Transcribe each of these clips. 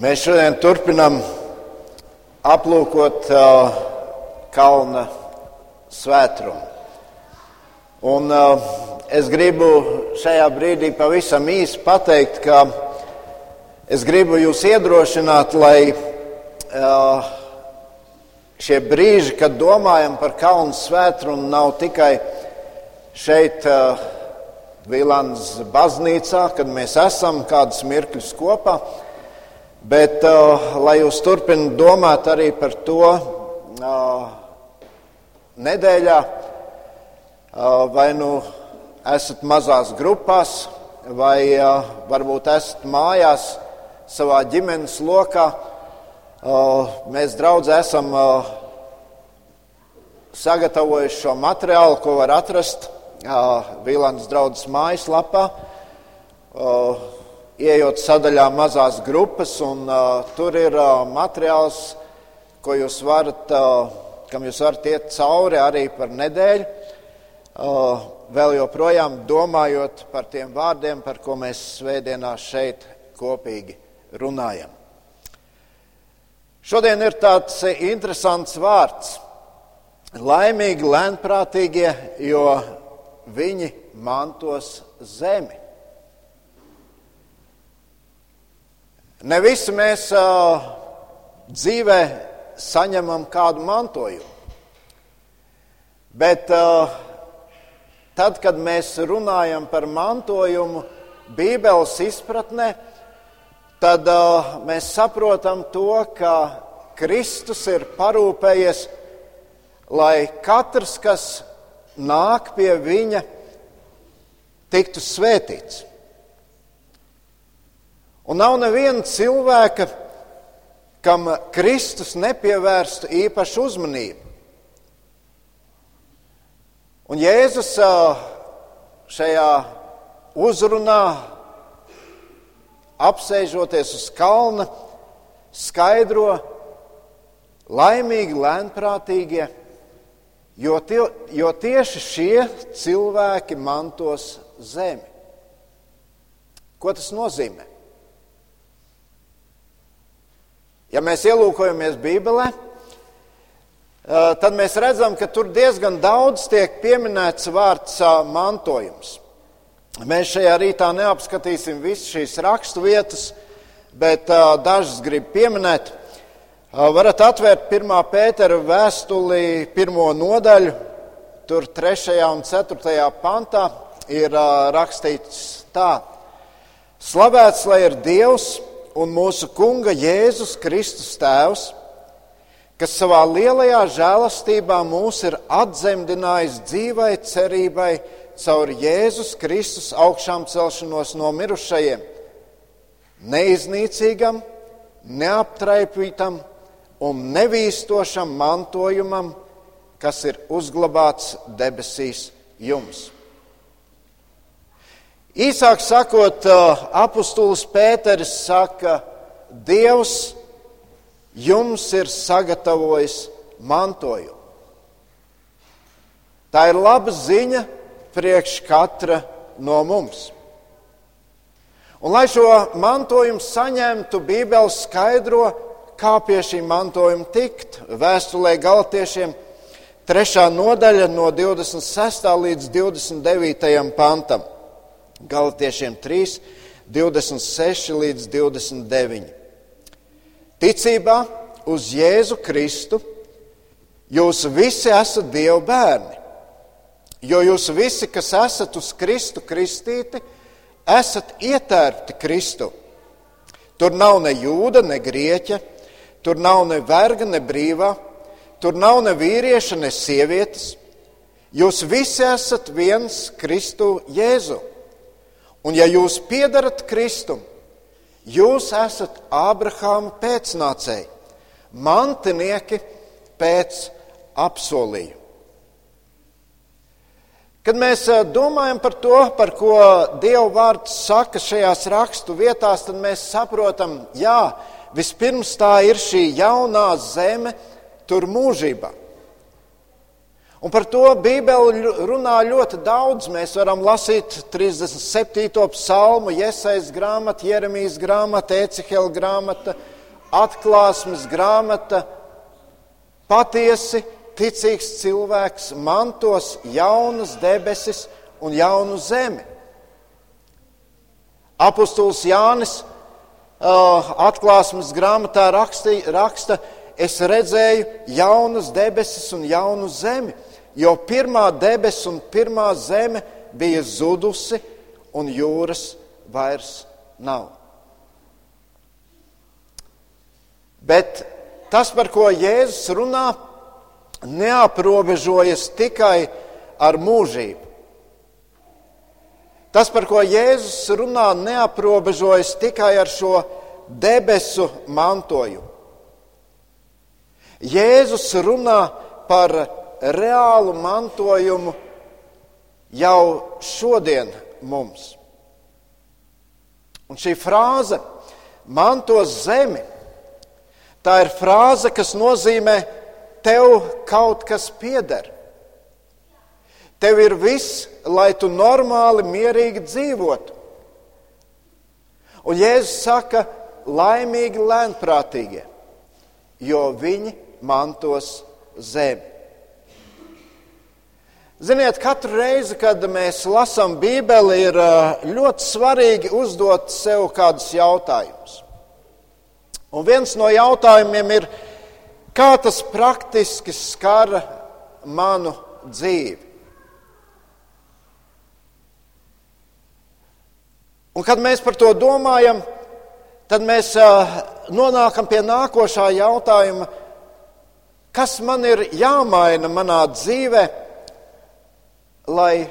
Mēs šodien turpinām aplūkot uh, kalna svētrumu. Un, uh, es gribu šajā brīdī pavisam īsi pateikt, ka es gribu jūs iedrošināt, lai uh, šie brīži, kad domājam par kalnu svētrumu, nav tikai šeit. Vīlāns baznīcā, kad mēs esam kādus mirkļus kopā, Bet, uh, lai jūs turpināt domāt arī par to uh, nedēļā, uh, vai nu esat mazās grupās, vai uh, varbūt esat mājās savā ģimenes lokā, uh, mēs draugi esam uh, sagatavojuši šo materiālu, ko var atrast uh, Vīlānas draudzes mājaslapā. Uh, ieejot sadaļā mazās grupas, un uh, tur ir uh, materiāls, ko jūs varat, uh, kam jūs varat iet cauri arī par nedēļu, uh, vēl joprojām domājot par tiem vārdiem, par ko mēs svētdienā šeit kopīgi runājam. Šodien ir tāds interesants vārds - laimīgi, lēnprātīgie, jo viņi mantos zemi. Ne visi mēs uh, dzīvē saņemam kādu mantojumu. Bet uh, tad, kad mēs runājam par mantojumu Bībeles izpratnē, tad uh, mēs saprotam to, ka Kristus ir parūpējies, lai katrs, kas nāk pie viņa, tiktu svētīts. Un nav neviena cilvēka, kam Kristus nepievērstu īpašu uzmanību. Un Jēzus šajā uzrunā, apsēžoties uz kalna, skaidro laimīgi, lēnprātīgie, jo, tie, jo tieši šie cilvēki mantos zemi. Ko tas nozīmē? Ja mēs ielūkojamies Bībelē, tad mēs redzam, ka tur diezgan daudz tiek pieminēts vārds mantojums. Mēs šajā rītā neapskatīsim visas šīs rakstu vietas, bet dažas grib pieminēt. Varat atvērt 1. pētera vēstuli, pirmo nodaļu, tur 3. un 4. pantā ir rakstīts tā: Slavēts lai ir Dievs! Un mūsu Kunga Jēzus Kristus Tēvs, kas savā lielajā žēlastībā mūs ir atzemdinājis dzīvai cerībai caur Jēzus Kristus augšām celšanos no mirušajiem, neiznīcīgam, neaptraipītam un nevīstošam mantojumam, kas ir uzglabāts debesīs jums. Īsāk sakot, apustulis Pēteris saka, Dievs jums ir sagatavojis mantojumu. Tā ir laba ziņa priekš katra no mums. Un, lai šo mantojumu saņemtu, Bībele skaidro, kā pie šī mantojuma tikt. Vēstulē Galtiešiem 3. nodaļa no 26. līdz 29. pantam. Galatiešiem 3, 26 līdz 29. Ticībā uz Jēzu Kristu jūs visi esat Dieva bērni, jo jūs visi, kas esat uz Kristu kristīti, esat ietērpti Kristu. Tur nav ne jūda, ne grieķa, tur nav ne verga, ne brīvā, tur nav ne vīrieša, ne sievietes. Jūs visi esat viens Kristu Jēzu. Un ja jūs piedarat Kristum, jūs esat Ābrahāma pēcnācēji, mantinieki pēc apsolījuma. Kad mēs domājam par to, par ko Dieva vārds saka šajās rakstu vietās, tad mēs saprotam, jā, vispirms tā ir šī jaunā zeme tur mūžībā. Un par to Bībeli runā ļoti daudz. Mēs varam lasīt 37. psalmu, Iesaistas grāmatu, Jeremijas grāmatu, Ecehela grāmatu, atklāsmes grāmata. Patiesi ticīgs cilvēks mantos jaunas debesis un jaunu zemi. Apostols Jānis uh, atklāsmes grāmatā raksti, raksta, es redzēju jaunas debesis un jaunu zemi, jo pirmā debesis un pirmā zeme bija zudusi un jūras vairs nav. Bet tas, par ko Jēzus runā, neaprobežojas tikai ar mūžību. Tas, par ko Jēzus runā, neaprobežojas tikai ar šo debesu mantojumu. Jēzus runā par reālu mantojumu jau šodien mums. Un šī frāze mantos zemi, tā ir frāze, kas nozīmē, tev kaut kas pieder. Tev ir viss, lai tu normāli, mierīgi dzīvotu. Un Jēzus saka, laimīgi lēnprātīgie, jo viņi mantos zemi. Ziniet, katru reizi, kad mēs lasām Bībeli, ir ļoti svarīgi uzdot sev kādus jautājumus. Un viens no jautājumiem ir, kā tas praktiski skar manu dzīvi? Un, kad mēs par to domājam, tad mēs nonākam pie nākošā jautājuma, kas man ir jāmaina manā dzīvē, lai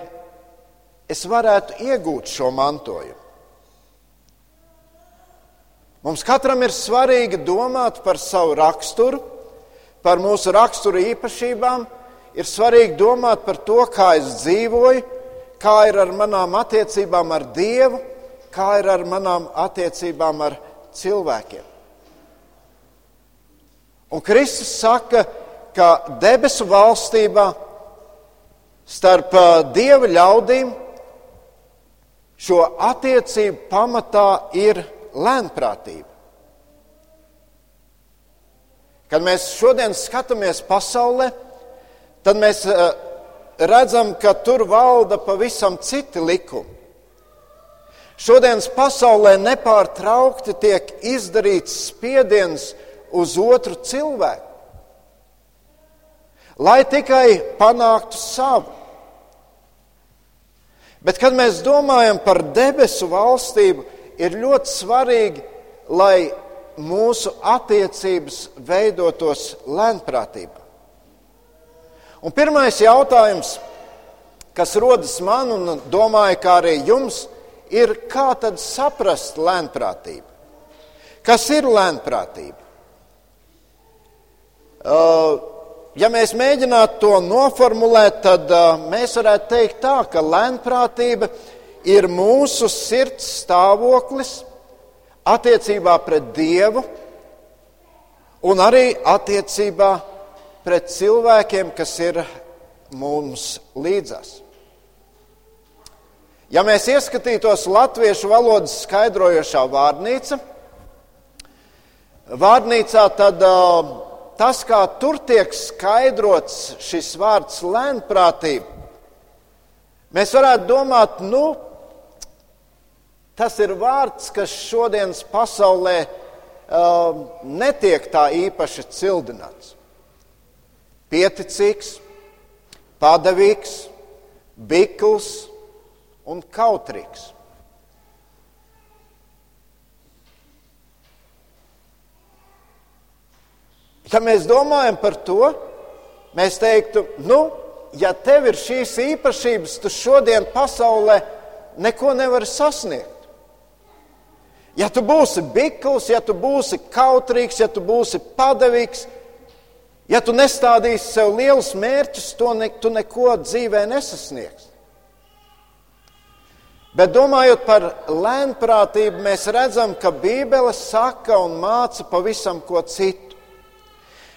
es varētu iegūt šo mantojumu. Mums katram ir svarīgi domāt par savu raksturu, par mūsu rakstura īpašībām, ir svarīgi domāt par to, kā es dzīvoju, kā ir ar manām attiecībām ar Dievu kā ir ar manām attiecībām ar cilvēkiem. Un Kristus saka, ka debesu valstībā starp dieva ļaudīm šo attiecību pamatā ir lēnprātība. Kad mēs šodien skatāmies pasaulē, tad mēs redzam, ka tur valda pavisam citi likumi. Šodienas pasaulē nepārtraukti tiek izdarīts spiediens uz otru cilvēku, lai tikai panāktu savu. Bet, kad mēs domājam par debesu valstību, ir ļoti svarīgi, lai mūsu attiecības veidotos lēnprātībā. Un pirmais jautājums, kas rodas man, un domāju, kā arī jums, ir kā tad saprast lēnprātību. Kas ir lēnprātība? Uh, ja mēs mēģinātu to noformulēt, tad mēs varētu teikt tā, ka lēnprātība ir mūsu sirds stāvoklis attiecībā pret Dievu un arī attiecībā pret cilvēkiem, kas ir mums līdzās. Ja mēs ieskatītos latviešu valodas skaidrojošā vārnīca, vārnīcā tad uh, tas, kā tur tiek skaidrots šis vārds lēnprātība, mēs varētu domāt, nu, tas ir vārds, kas šodienas pasaulē uh, netiek tā īpaši cildināts. Pieticīgs, padavīgs, bikls un kautrīgs. Ja mēs domājam par to, mēs teiktu, nu, ja tev ir šīs īpašības, tu šodien pasaulē neko nevari sasniegt. Ja tu būsi bikls, ja tu būsi kautrīgs, ja tu būsi padavīgs, ja tu nestādīsi sev lielus mērķus, to ne, tu neko dzīvē nesasniegsi. Bet domājot par lēnprātību, mēs redzam, ka Bībele saka un māca pavisam ko citu.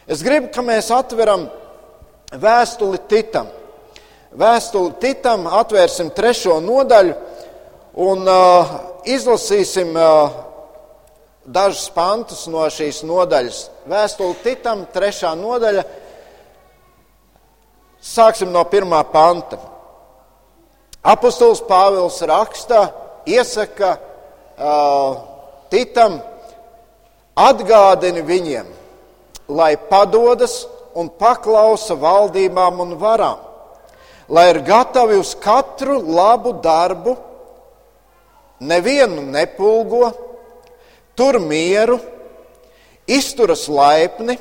Es gribu, ka mēs atveram vēstuli Titam. Vēstuli Titam atvērsim trešo nodaļu un uh, izlasīsim uh, dažus pantus no šīs nodaļas. Vēstuli Titam, trešā nodaļa. Sāksim no pirmā panta. Apostols Pāvils raksta, iesaka uh, Titam, atgādini viņiem, lai padodas un paklausa valdībām un varām, lai ir gatavi uz katru labu darbu, nevienu nepulgo, tur mieru, izturas laipni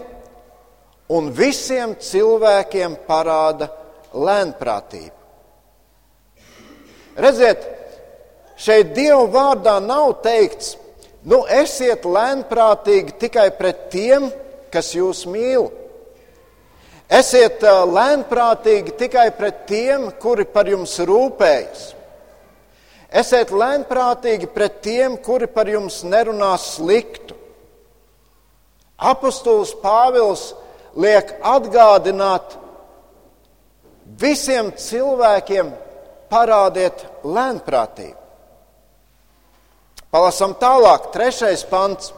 un visiem cilvēkiem parāda lēnprātību. Redziet, šeit Dieva vārdā nav teikts, nu esiet lēnprātīgi tikai pret tiem, kas jūs mīl. Esiet lēnprātīgi tikai pret tiem, kuri par jums rūpējas. Esiet lēnprātīgi pret tiem, kuri par jums nerunā sliktu. Apostols Pāvils liek atgādināt visiem cilvēkiem, parādiet lēnprātību. Palasam tālāk, trešais pants.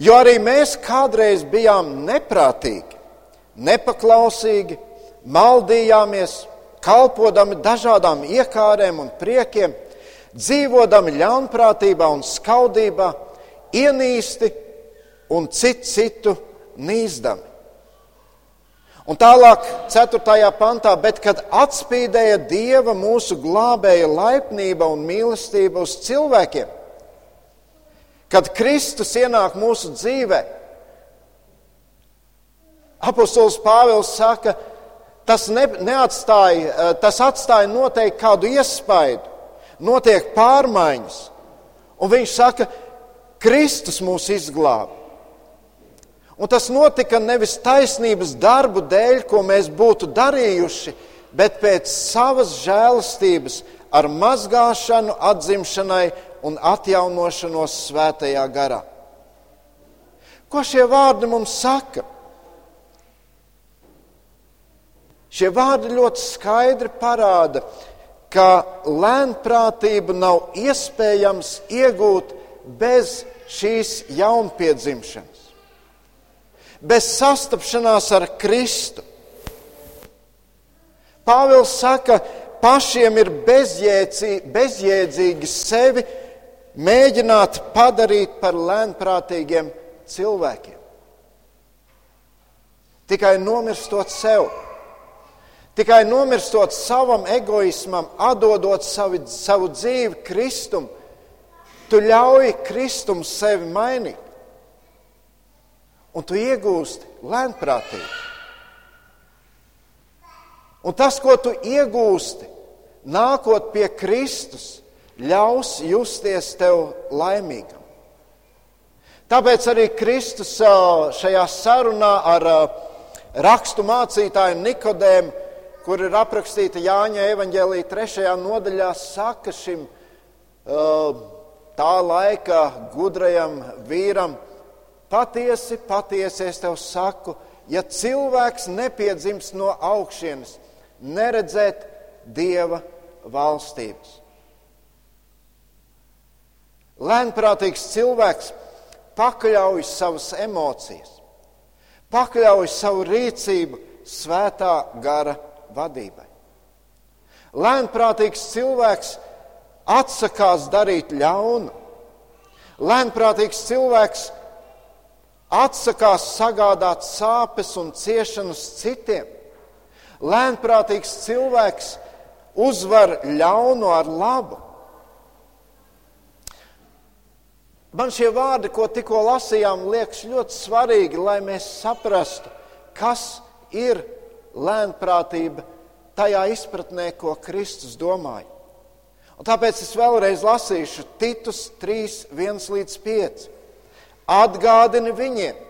Jo arī mēs kādreiz bijām neprātīgi, nepaklausīgi, maldījāmies, kalpodami dažādām iekārēm un priekiem, dzīvodami ļaunprātībā un skaudībā, ienīsti un citu citu nīzdami. Un tālāk, 4. pantā, bet kad atspīdēja Dieva mūsu glābēja laipnība un mīlestība uz cilvēkiem, kad Kristus ienāk mūsu dzīvē, apostols Pāvils saka, tas, ne, neatstāja, eh, tas atstāja noteikti kādu iespaidu, notiek pārmaiņas. Un viņš saka, Kristus mūs izglāba. Un tas notika nevis taisnības darbu dēļ, ko mēs būtu darījuši, bet pēc savas žēlastības, ar mazgāšanu, atzimšanai un atjaunošanos svētajā garā. Ko šie vārdi mums saka? Šie vārdi ļoti skaidri parāda, ka lēnprātību nav iespējams iegūt bez šīs jaunpiedzimšanas bez sastapšanās ar Kristu. Pāvils saka, pašiem ir bezjēdzīgi sevi mēģināt padarīt par lēnprātīgiem cilvēkiem. Tikai nomirstot sev, tikai nomirstot savam egoismam, atdodot savu, savu dzīvi Kristum, tu ļauj Kristum sevi mainīt un tu iegūsti lēnprātību. Un tas, ko tu iegūsti, nākot pie Kristus, ļaus justies tev laimīgam. Tāpēc arī Kristus šajā sarunā ar rakstu mācītāju Nikodēmu, kur ir aprakstīta Jāņa evanģēlīja trešajā nodaļā, saka šim tā laika gudrajam vīram, Patiesi, patiesi es tev saku, ja cilvēks nepiedzimst no augšienes, neredzēt dieva valstības. Lēnprātīgs cilvēks pakļauj savas emocijas, pakļauj savu rīcību svētā gara vadībai. Lēnprātīgs cilvēks atsakās darīt ļaunu. Lēnprātīgs cilvēks atsakās sagādāt sāpes un ciešanas citiem. Lēnprātīgs cilvēks uzvar ļaunu ar labu. Man šie vārdi, ko tikko lasījām, liekas ļoti svarīgi, lai mēs saprastu, kas ir lēnprātība tajā izpratnē, ko Kristus domāja. Un tāpēc es vēlreiz lasīšu Titus 3, 1 līdz 5. Atgādini viņiem,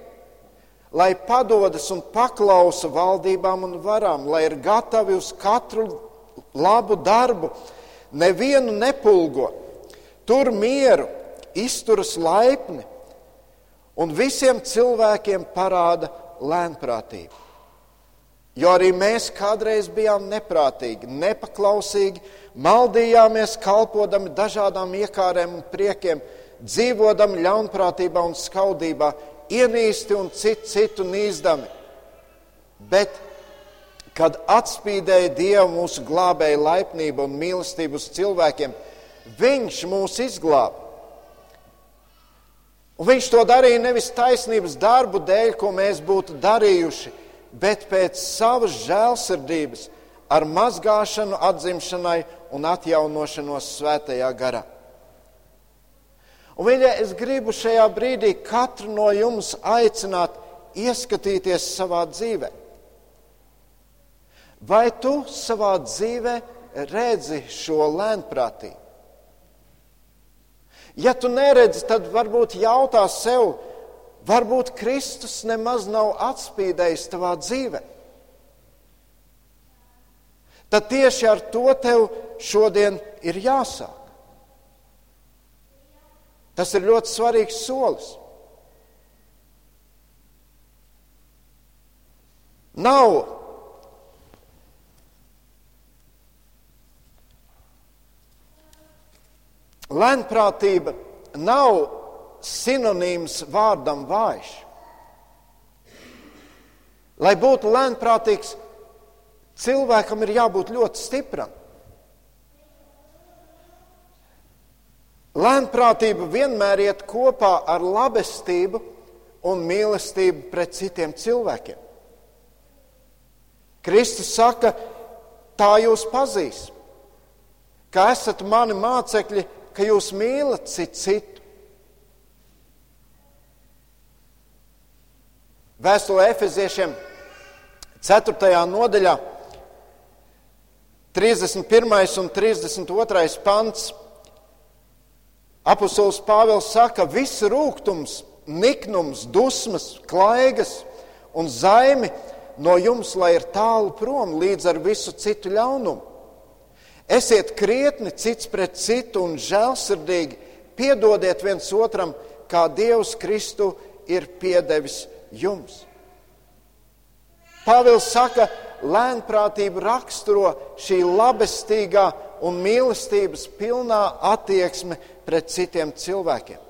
lai padodas un paklausa valdībām un varām, lai ir gatavi uz katru labu darbu, nevienu nepulgo, tur mieru, izturas laipni un visiem cilvēkiem parāda lēnprātību. Jo arī mēs kādreiz bijām neprātīgi, nepaklausīgi, maldījāmies, kalpodami dažādām iekārēm un priekiem, dzīvodami ļaunprātībā un skaudībā, ienīsti un citu, citu nīzdami. Bet, kad atspīdēja Dievu mūsu glābēja laipnību un mīlestību uz cilvēkiem, Viņš mūs izglāba. Un viņš to darīja nevis taisnības darbu dēļ, ko mēs būtu darījuši, bet pēc savas žēlsirdības, ar mazgāšanu, atzimšanai un atjaunošanos svētajā garā. Un, mīļie, es gribu šajā brīdī katru no jums aicināt ieskatīties savā dzīvē. Vai tu savā dzīvē redzi šo lēnprātību? Ja tu neredzi, tad varbūt jautā sev, varbūt Kristus nemaz nav atspīdējis tavā dzīvē. Tad tieši ar to tev šodien ir jāsāk. Tas ir ļoti svarīgs solis. Nav Lēnprātība nav sinonīms vārdam vājš. Lai būtu lēnprātīgs, cilvēkam ir jābūt ļoti stipram. Lēnprātība vienmēr iet kopā ar labestību un mīlestību pret citiem cilvēkiem. Kristus saka, tā jūs pazīs, ka esat mani mācekļi ka jūs mīlat citu citu. Vēstulē Efeziešiem 4. nodaļā 31. un 32. pants. Apostols Pāvils saka, ka viss rūkums, niknums, dusmas, klaigas un zaimi no jums, lai ir tālu prom līdz ar visu citu ļaunumu. Esiet krietni cits pret citu un žēlsirdīgi, piedodiet viens otram, kā Dievs Kristu ir piedevis jums. Pāvils saka, lēnprātību raksturo šī labestīgā un mīlestības pilnā attieksme pret citiem cilvēkiem.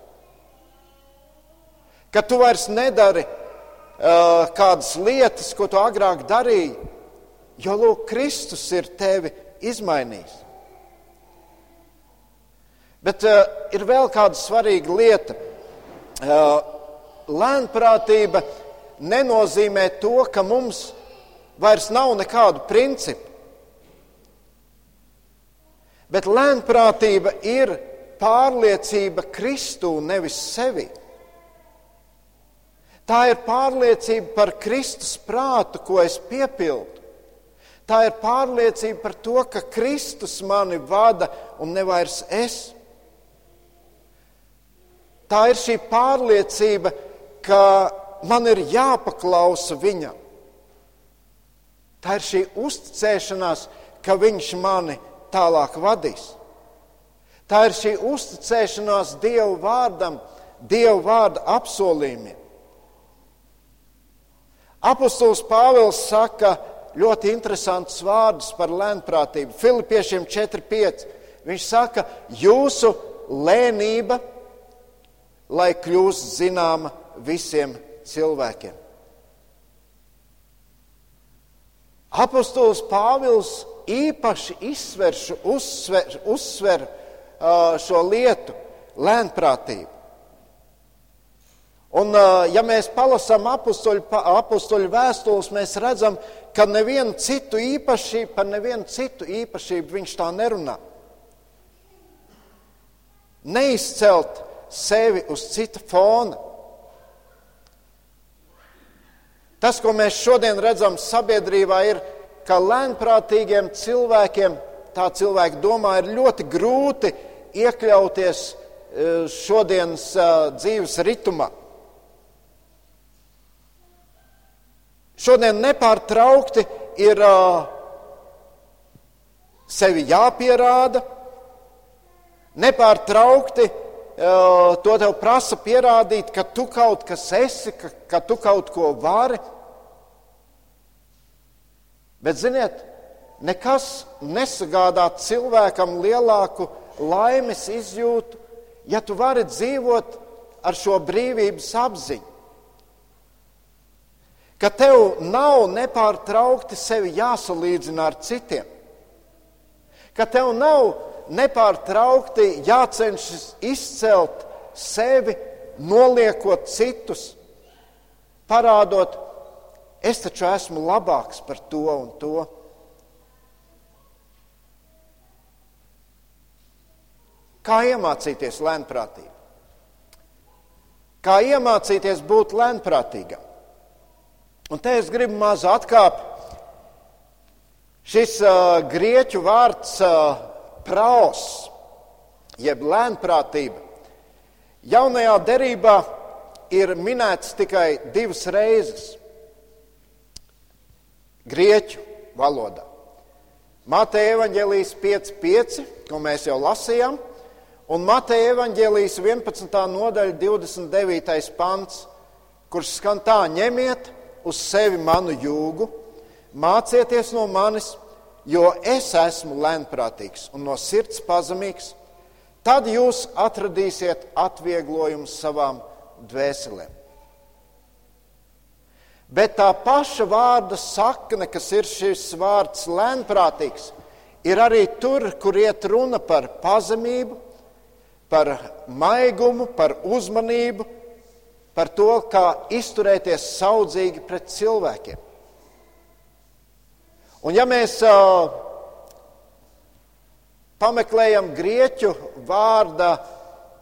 Ka tu vairs nedari uh, kādas lietas, ko tu agrāk darīji, jo Lūk, Kristus ir tevi izmainījis. Bet uh, ir vēl kāda svarīga lieta. Uh, lēnprātība nenozīmē to, ka mums vairs nav nekādu principu. Bet lēnprātība ir pārliecība Kristū, nevis sevi. Tā ir pārliecība par Kristus prātu, ko es piepildu. Tā ir pārliecība par to, ka Kristus mani vada un nevairs es. Tā ir šī pārliecība, ka man ir jāpaklausa viņam. Tā ir šī uzticēšanās, ka viņš mani tālāk vadīs. Tā ir šī uzticēšanās Dieva vārdam, Dieva vārda apsolījumiem. Apostols Pāvils saka, ka ļoti interesants vārdus par lēnprātību. Filipiešiem 4,5. Viņš saka, jūsu lēnība, lai kļūst zināma visiem cilvēkiem. Apostols Pāvils īpaši izsver, uzsver, uzsver šo lietu, lēnprātību. Un, ja mēs palasām apakstoļu, apakstoļu vēstules, mēs redzam, ka nevienu citu īpašību, par nevienu citu īpašību viņš tā nerunā. Neizcelt sevi uz cita fona. Tas, ko mēs šodien redzam sabiedrībā, ir, ka lēnprātīgiem cilvēkiem, tā cilvēki domā, ir ļoti grūti iekļauties šodienas dzīves ritmā. Šodien nepārtraukti ir uh, sevi jāpierāda, nepārtraukti uh, to tev prasa pierādīt, ka tu kaut kas esi, ka, ka tu kaut ko vari. Bet, ziniet, nekas nesagādā cilvēkam lielāku laimes izjūtu, ja tu vari dzīvot ar šo brīvības apziņu. Ka tev nav nepārtraukti sevi jāsalīdzina ar citiem, ka tev nav nepārtraukti jācenšas izcelt sevi, noliekot citus, parādot, es taču esmu labāks par to un to. Kā iemācīties lēnprātību? Kā iemācīties būt lēnprātīgam? Un te es gribu mazu atkāpi. Šis uh, grieķu vārds uh, praos, jeb lēnprātība, jaunajā derībā ir minēts tikai divas reizes grieķu valodā. Mateja evaņģēlijas 5.5, ko mēs jau lasījām, Un Mateja evaņģēlijas 11. nodaļa 29. pants, kurš skan tā: ņemiet uz sevi manu jūgu, mācieties no manis, jo es esmu lēnprātīgs un no sirds pazemīgs, tad jūs atradīsiet atvieglojumu savām dvēselēm. Bet tā paša vārda sakne, kas ir šis vārds lēnprātīgs, ir arī tur, kur iet runa par pazemību, par maigumu, par uzmanību, par to, kā izturēties saudzīgi pret cilvēkiem. Un ja mēs uh, pameklējam grieķu vārda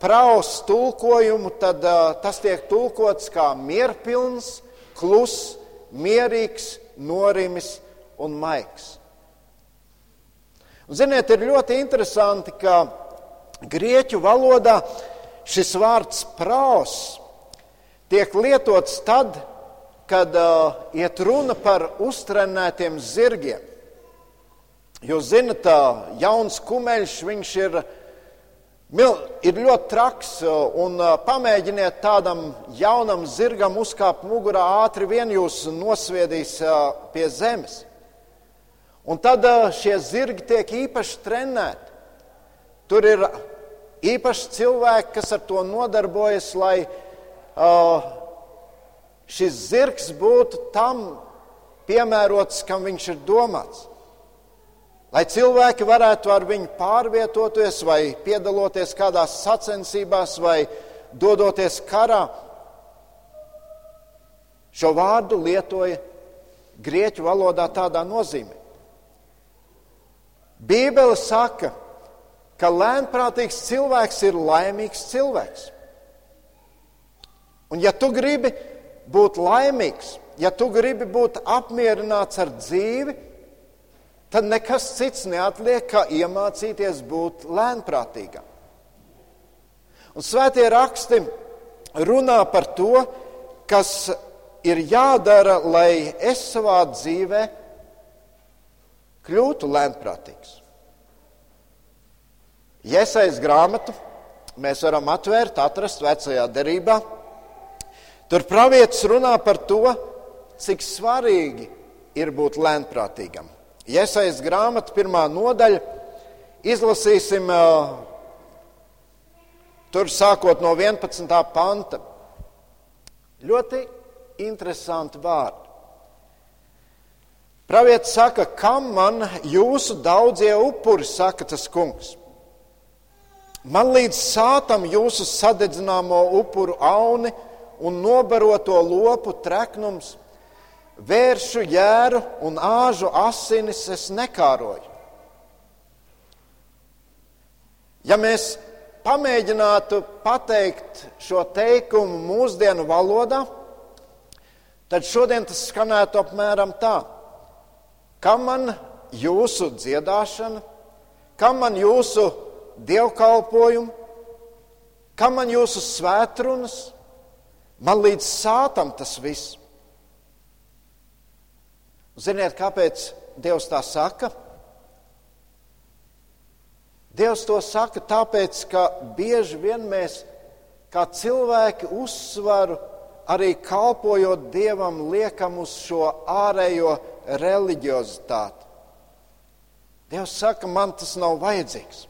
praus tulkojumu, tad uh, tas tiek tulkots kā mierpilns, kluss, mierīgs, norimis un maigs. Un, ziniet, ir ļoti interesanti, ka Grieķu valodā šis vārds prāvs tiek lietots tad, kad uh, iet runa par uztrenētiem zirgiem. Jūs zinat, uh, jauns kumeļš, viņš ir, mil, ir ļoti traks, uh, un uh, pamēģiniet tādam jaunam zirgam uzkāpt mugurā, ātri vien jūs nosviedīs uh, pie zemes. Un tad uh, šie zirgi tiek īpaši trenēti. Tur ir īpaši cilvēki, kas ar to nodarbojas, lai uh, šis zirgs būtu tam piemērots, kam viņš ir domāts. Lai cilvēki varētu ar viņu pārvietoties, vai piedaloties kādās sacensībās, vai dodoties karā. Šo vārdu lietoja grieķu valodā tādā nozīmē. Bībele saka, ka lēnprātīgs cilvēks ir laimīgs cilvēks. Un ja tu gribi būt laimīgs, ja tu gribi būt apmierināts ar dzīvi, tad nekas cits neatliek, kā iemācīties būt lēnprātīgam. Un svētie raksti runā par to, kas ir jādara, lai es savā dzīvē kļūtu lēnprātīgs. Iesaist grāmatu mēs varam atvērt, atrast vecajā derībā. Tur pravietis runā par to, cik svarīgi ir būt lēnprātīgam. Iesaist grāmatu pirmā nodaļa, izlasīsim tur sākot no 11. panta. Ļoti interesanti vārdi. Pravietis saka, kam man jūsu daudzie upuri, saka tas kungs. Man līdz sātam jūsu sadedzināmo upuru auni un nobaroto lopu treknums, vēršu jēru un āžu asinis es nekāroju. Ja mēs pamēģinātu pateikt šo teikumu mūsdienu valodā, tad šodien tas skanētu apmēram tā: Kam man jūsu dziedāšana, kam man jūsu dievkalpojumu, kam man jūsu svētrunas, man līdz sātam tas viss. Ziniet, kāpēc Dievs tā saka? Dievs to saka tāpēc, ka bieži vien mēs, kā cilvēki, uzsvaru arī kalpojot Dievam, liekam uz šo ārējo reliģiozitāti. Dievs saka, man tas nav vajadzīgs.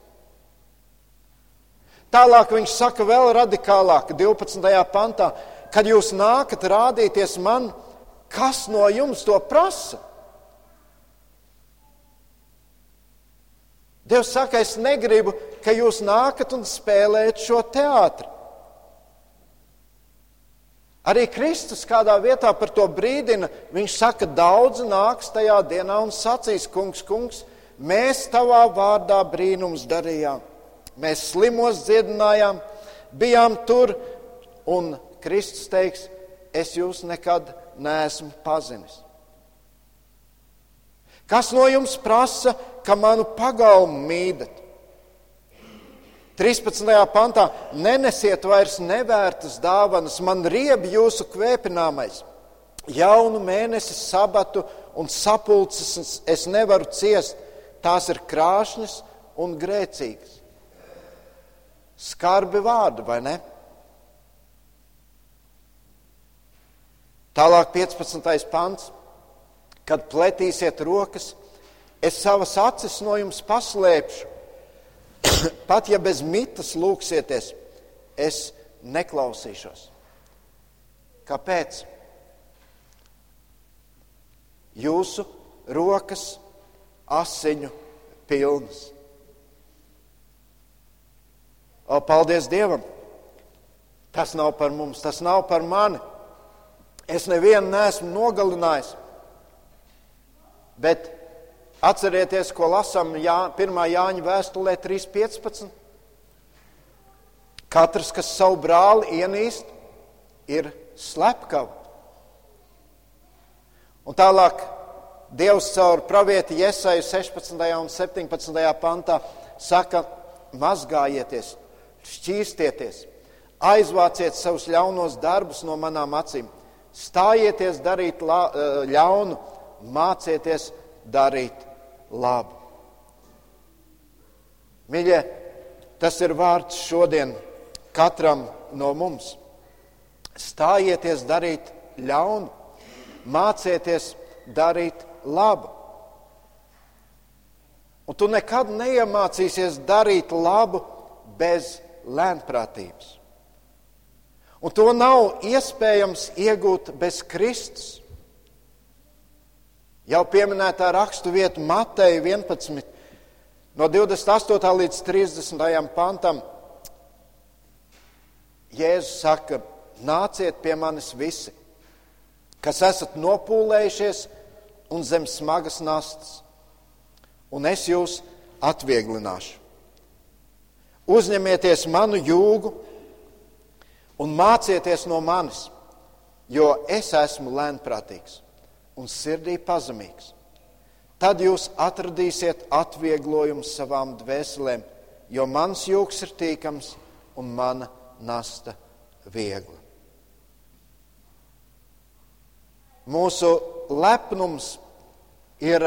Tālāk viņš saka vēl radikālāk, 12. pantā, kad jūs nākat rādīties man, kas no jums to prasa? Dievs saka, es negribu, ka jūs nākat un spēlējat šo teātri. Arī Kristus kādā vietā par to brīdina. Viņš saka, daudzi nāks tajā dienā un sacīs, kungs, kungs, mēs tavā vārdā brīnums darījām. Mēs slimos dziedinājām, bijām tur, un Kristus teiks, es jūs nekad neesmu pazinis. Kas no jums prasa, ka manu pagalmu mīdat? 13. pantā nenesiet vairs nevērtas dāvanas, man rieb jūsu kvēpināmais. Jaunu mēnesi, sabatu un sapulces es nevaru ciest, tās ir krāšņas un grēcīgas. Skarbi vārdi, vai ne? Tālāk, 15. pants. Kad pletīsiet rokas, es savas acis no jums paslēpšu Pat ja bez mitas lūksieties, es neklausīšos. Kāpēc? Jūsu rokas asiņu pilnas. O, paldies Dievam! Tas nav par mums, tas nav par mani. Es nevienu neesmu nogalinājis. Bet Atcerieties, ko lasām Jā, 1. Jāņa vēstulē 3.15. Katrs, kas savu brāli ienīst, ir slepkava. Un tālāk Dievs caur pravieti Iesaju 16. un 17. pantā saka, mazgājieties, šķīstieties, aizvāciet savus ļaunos darbus no manām acīm, stājieties darīt ļaunu, mācieties darīt labu. Mīļie, tas ir vārds šodien katram no mums. Stājieties darīt ļaunu, mācieties darīt labu. Un tu nekad neiemācīsies darīt labu bez lēnprātības. Un to nav iespējams iegūt bez Kristus. Jau pieminētā rakstu vieta Mateja 11, no 28. līdz 30. pantam. Jēzus saka, nāciet pie manis visi, kas esat nopūlējušies un zem smagas nastas, un es jūs atvieglināšu. Uzņemieties manu jūgu un mācieties no manis, jo es esmu lēnprātīgs un sirdī pazemīgs. Tad jūs atradīsiet atvieglojumu savām dvēselēm, jo mans jūks ir tīkams un mana nasta viegla. Mūsu lepnums ir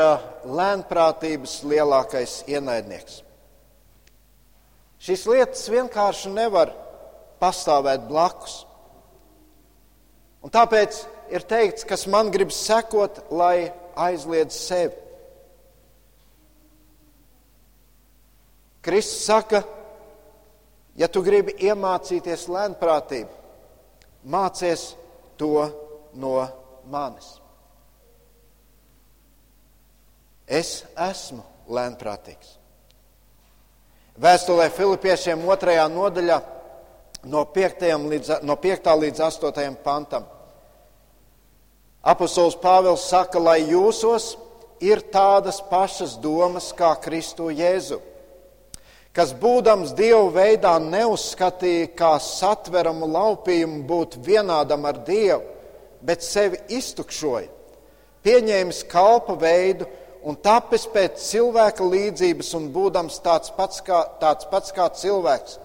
lēnprātības lielākais ienaidnieks. Šīs lietas vienkārši nevar pastāvēt blakus. Un tāpēc ir teikts, kas man grib sekot, lai aizliedz sevi. Kristus saka, ja tu gribi iemācīties lēnprātību, mācies to no manis. Es esmu lēnprātīgs. Vēstulē Filipiešiem otrajā nodaļā no 5. līdz, no 5. līdz 8. pantam. Apostols Pāvils saka, lai jūsos ir tādas pašas domas kā Kristu Jēzu, kas būdams Dievu veidā neuzskatīja kā satveramu laupījumu būt vienādam ar Dievu, bet sevi iztukšoja, pieņēmis kalpa veidu un tapis pēc cilvēka līdzības un būdams tāds pats kā, tāds pats kā cilvēks,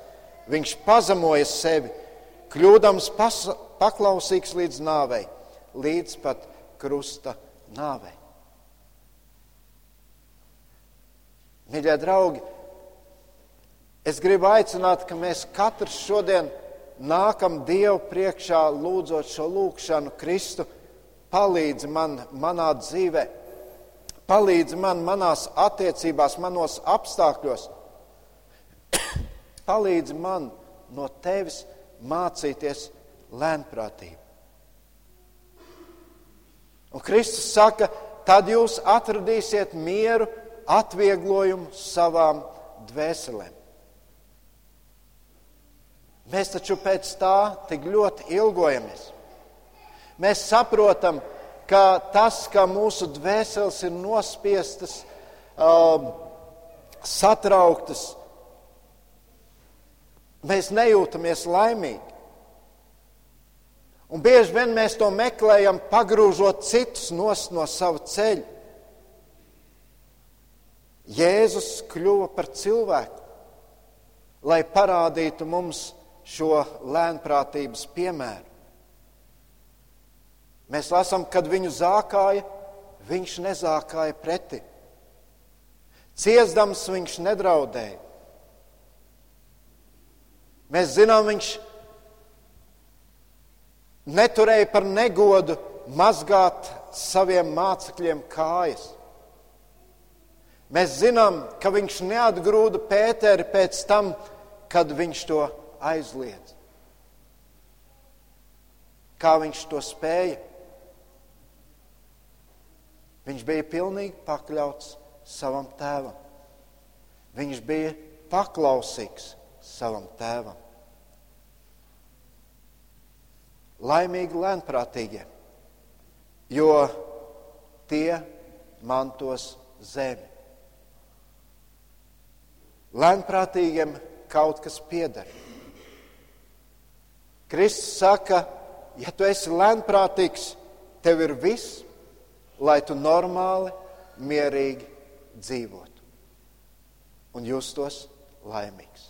viņš pazemoja sevi, kļūdams paklausīgs līdz nāvei līdz pat krusta nāvei. Mīļie draugi, es gribu aicināt, ka mēs katrs šodien nākam Dievu priekšā, lūdzot šo lūgšanu, Kristu, palīdzi man manā dzīvē, palīdzi man manās attiecībās, manos apstākļos. Palīdzi man no tevis mācīties lēnprātību. Un Kristus saka, tad jūs atradīsiet mieru, atvieglojumu savām dvēselēm. Mēs taču pēc tā tik ļoti ilgojamies. Mēs saprotam, ka tas, ka mūsu dvēseles ir nospiestas, um, satrauktas, mēs nejūtamies laimīgi. Un bieži vien mēs to meklējam, pagrūžot citus no sava ceļa. Jēzus kļuva par cilvēku, lai parādītu mums šo lēnprātības piemēru. Mēs lasām, kad viņu zākāja, viņš nezākāja pretī. Ciesdams viņš nedraudēja. Mēs zinām, viņš neturēja par negodu mazgāt saviem mācekļiem kājas. Mēs zinām, ka viņš neatgrūda Pēteri pēc tam, kad viņš to aizliedz. Kā viņš to spēja? Viņš bija pilnīgi pakļauts savam tēvam. Viņš bija paklausīgs savam tēvam. Laimīgi lēnprātīgie, jo tie mantos zemi. Lēnprātīgiem kaut kas pieder. Kristus saka, ja tu esi lēnprātīgs, tev ir viss, lai tu normāli, mierīgi dzīvotu un justos laimīgs.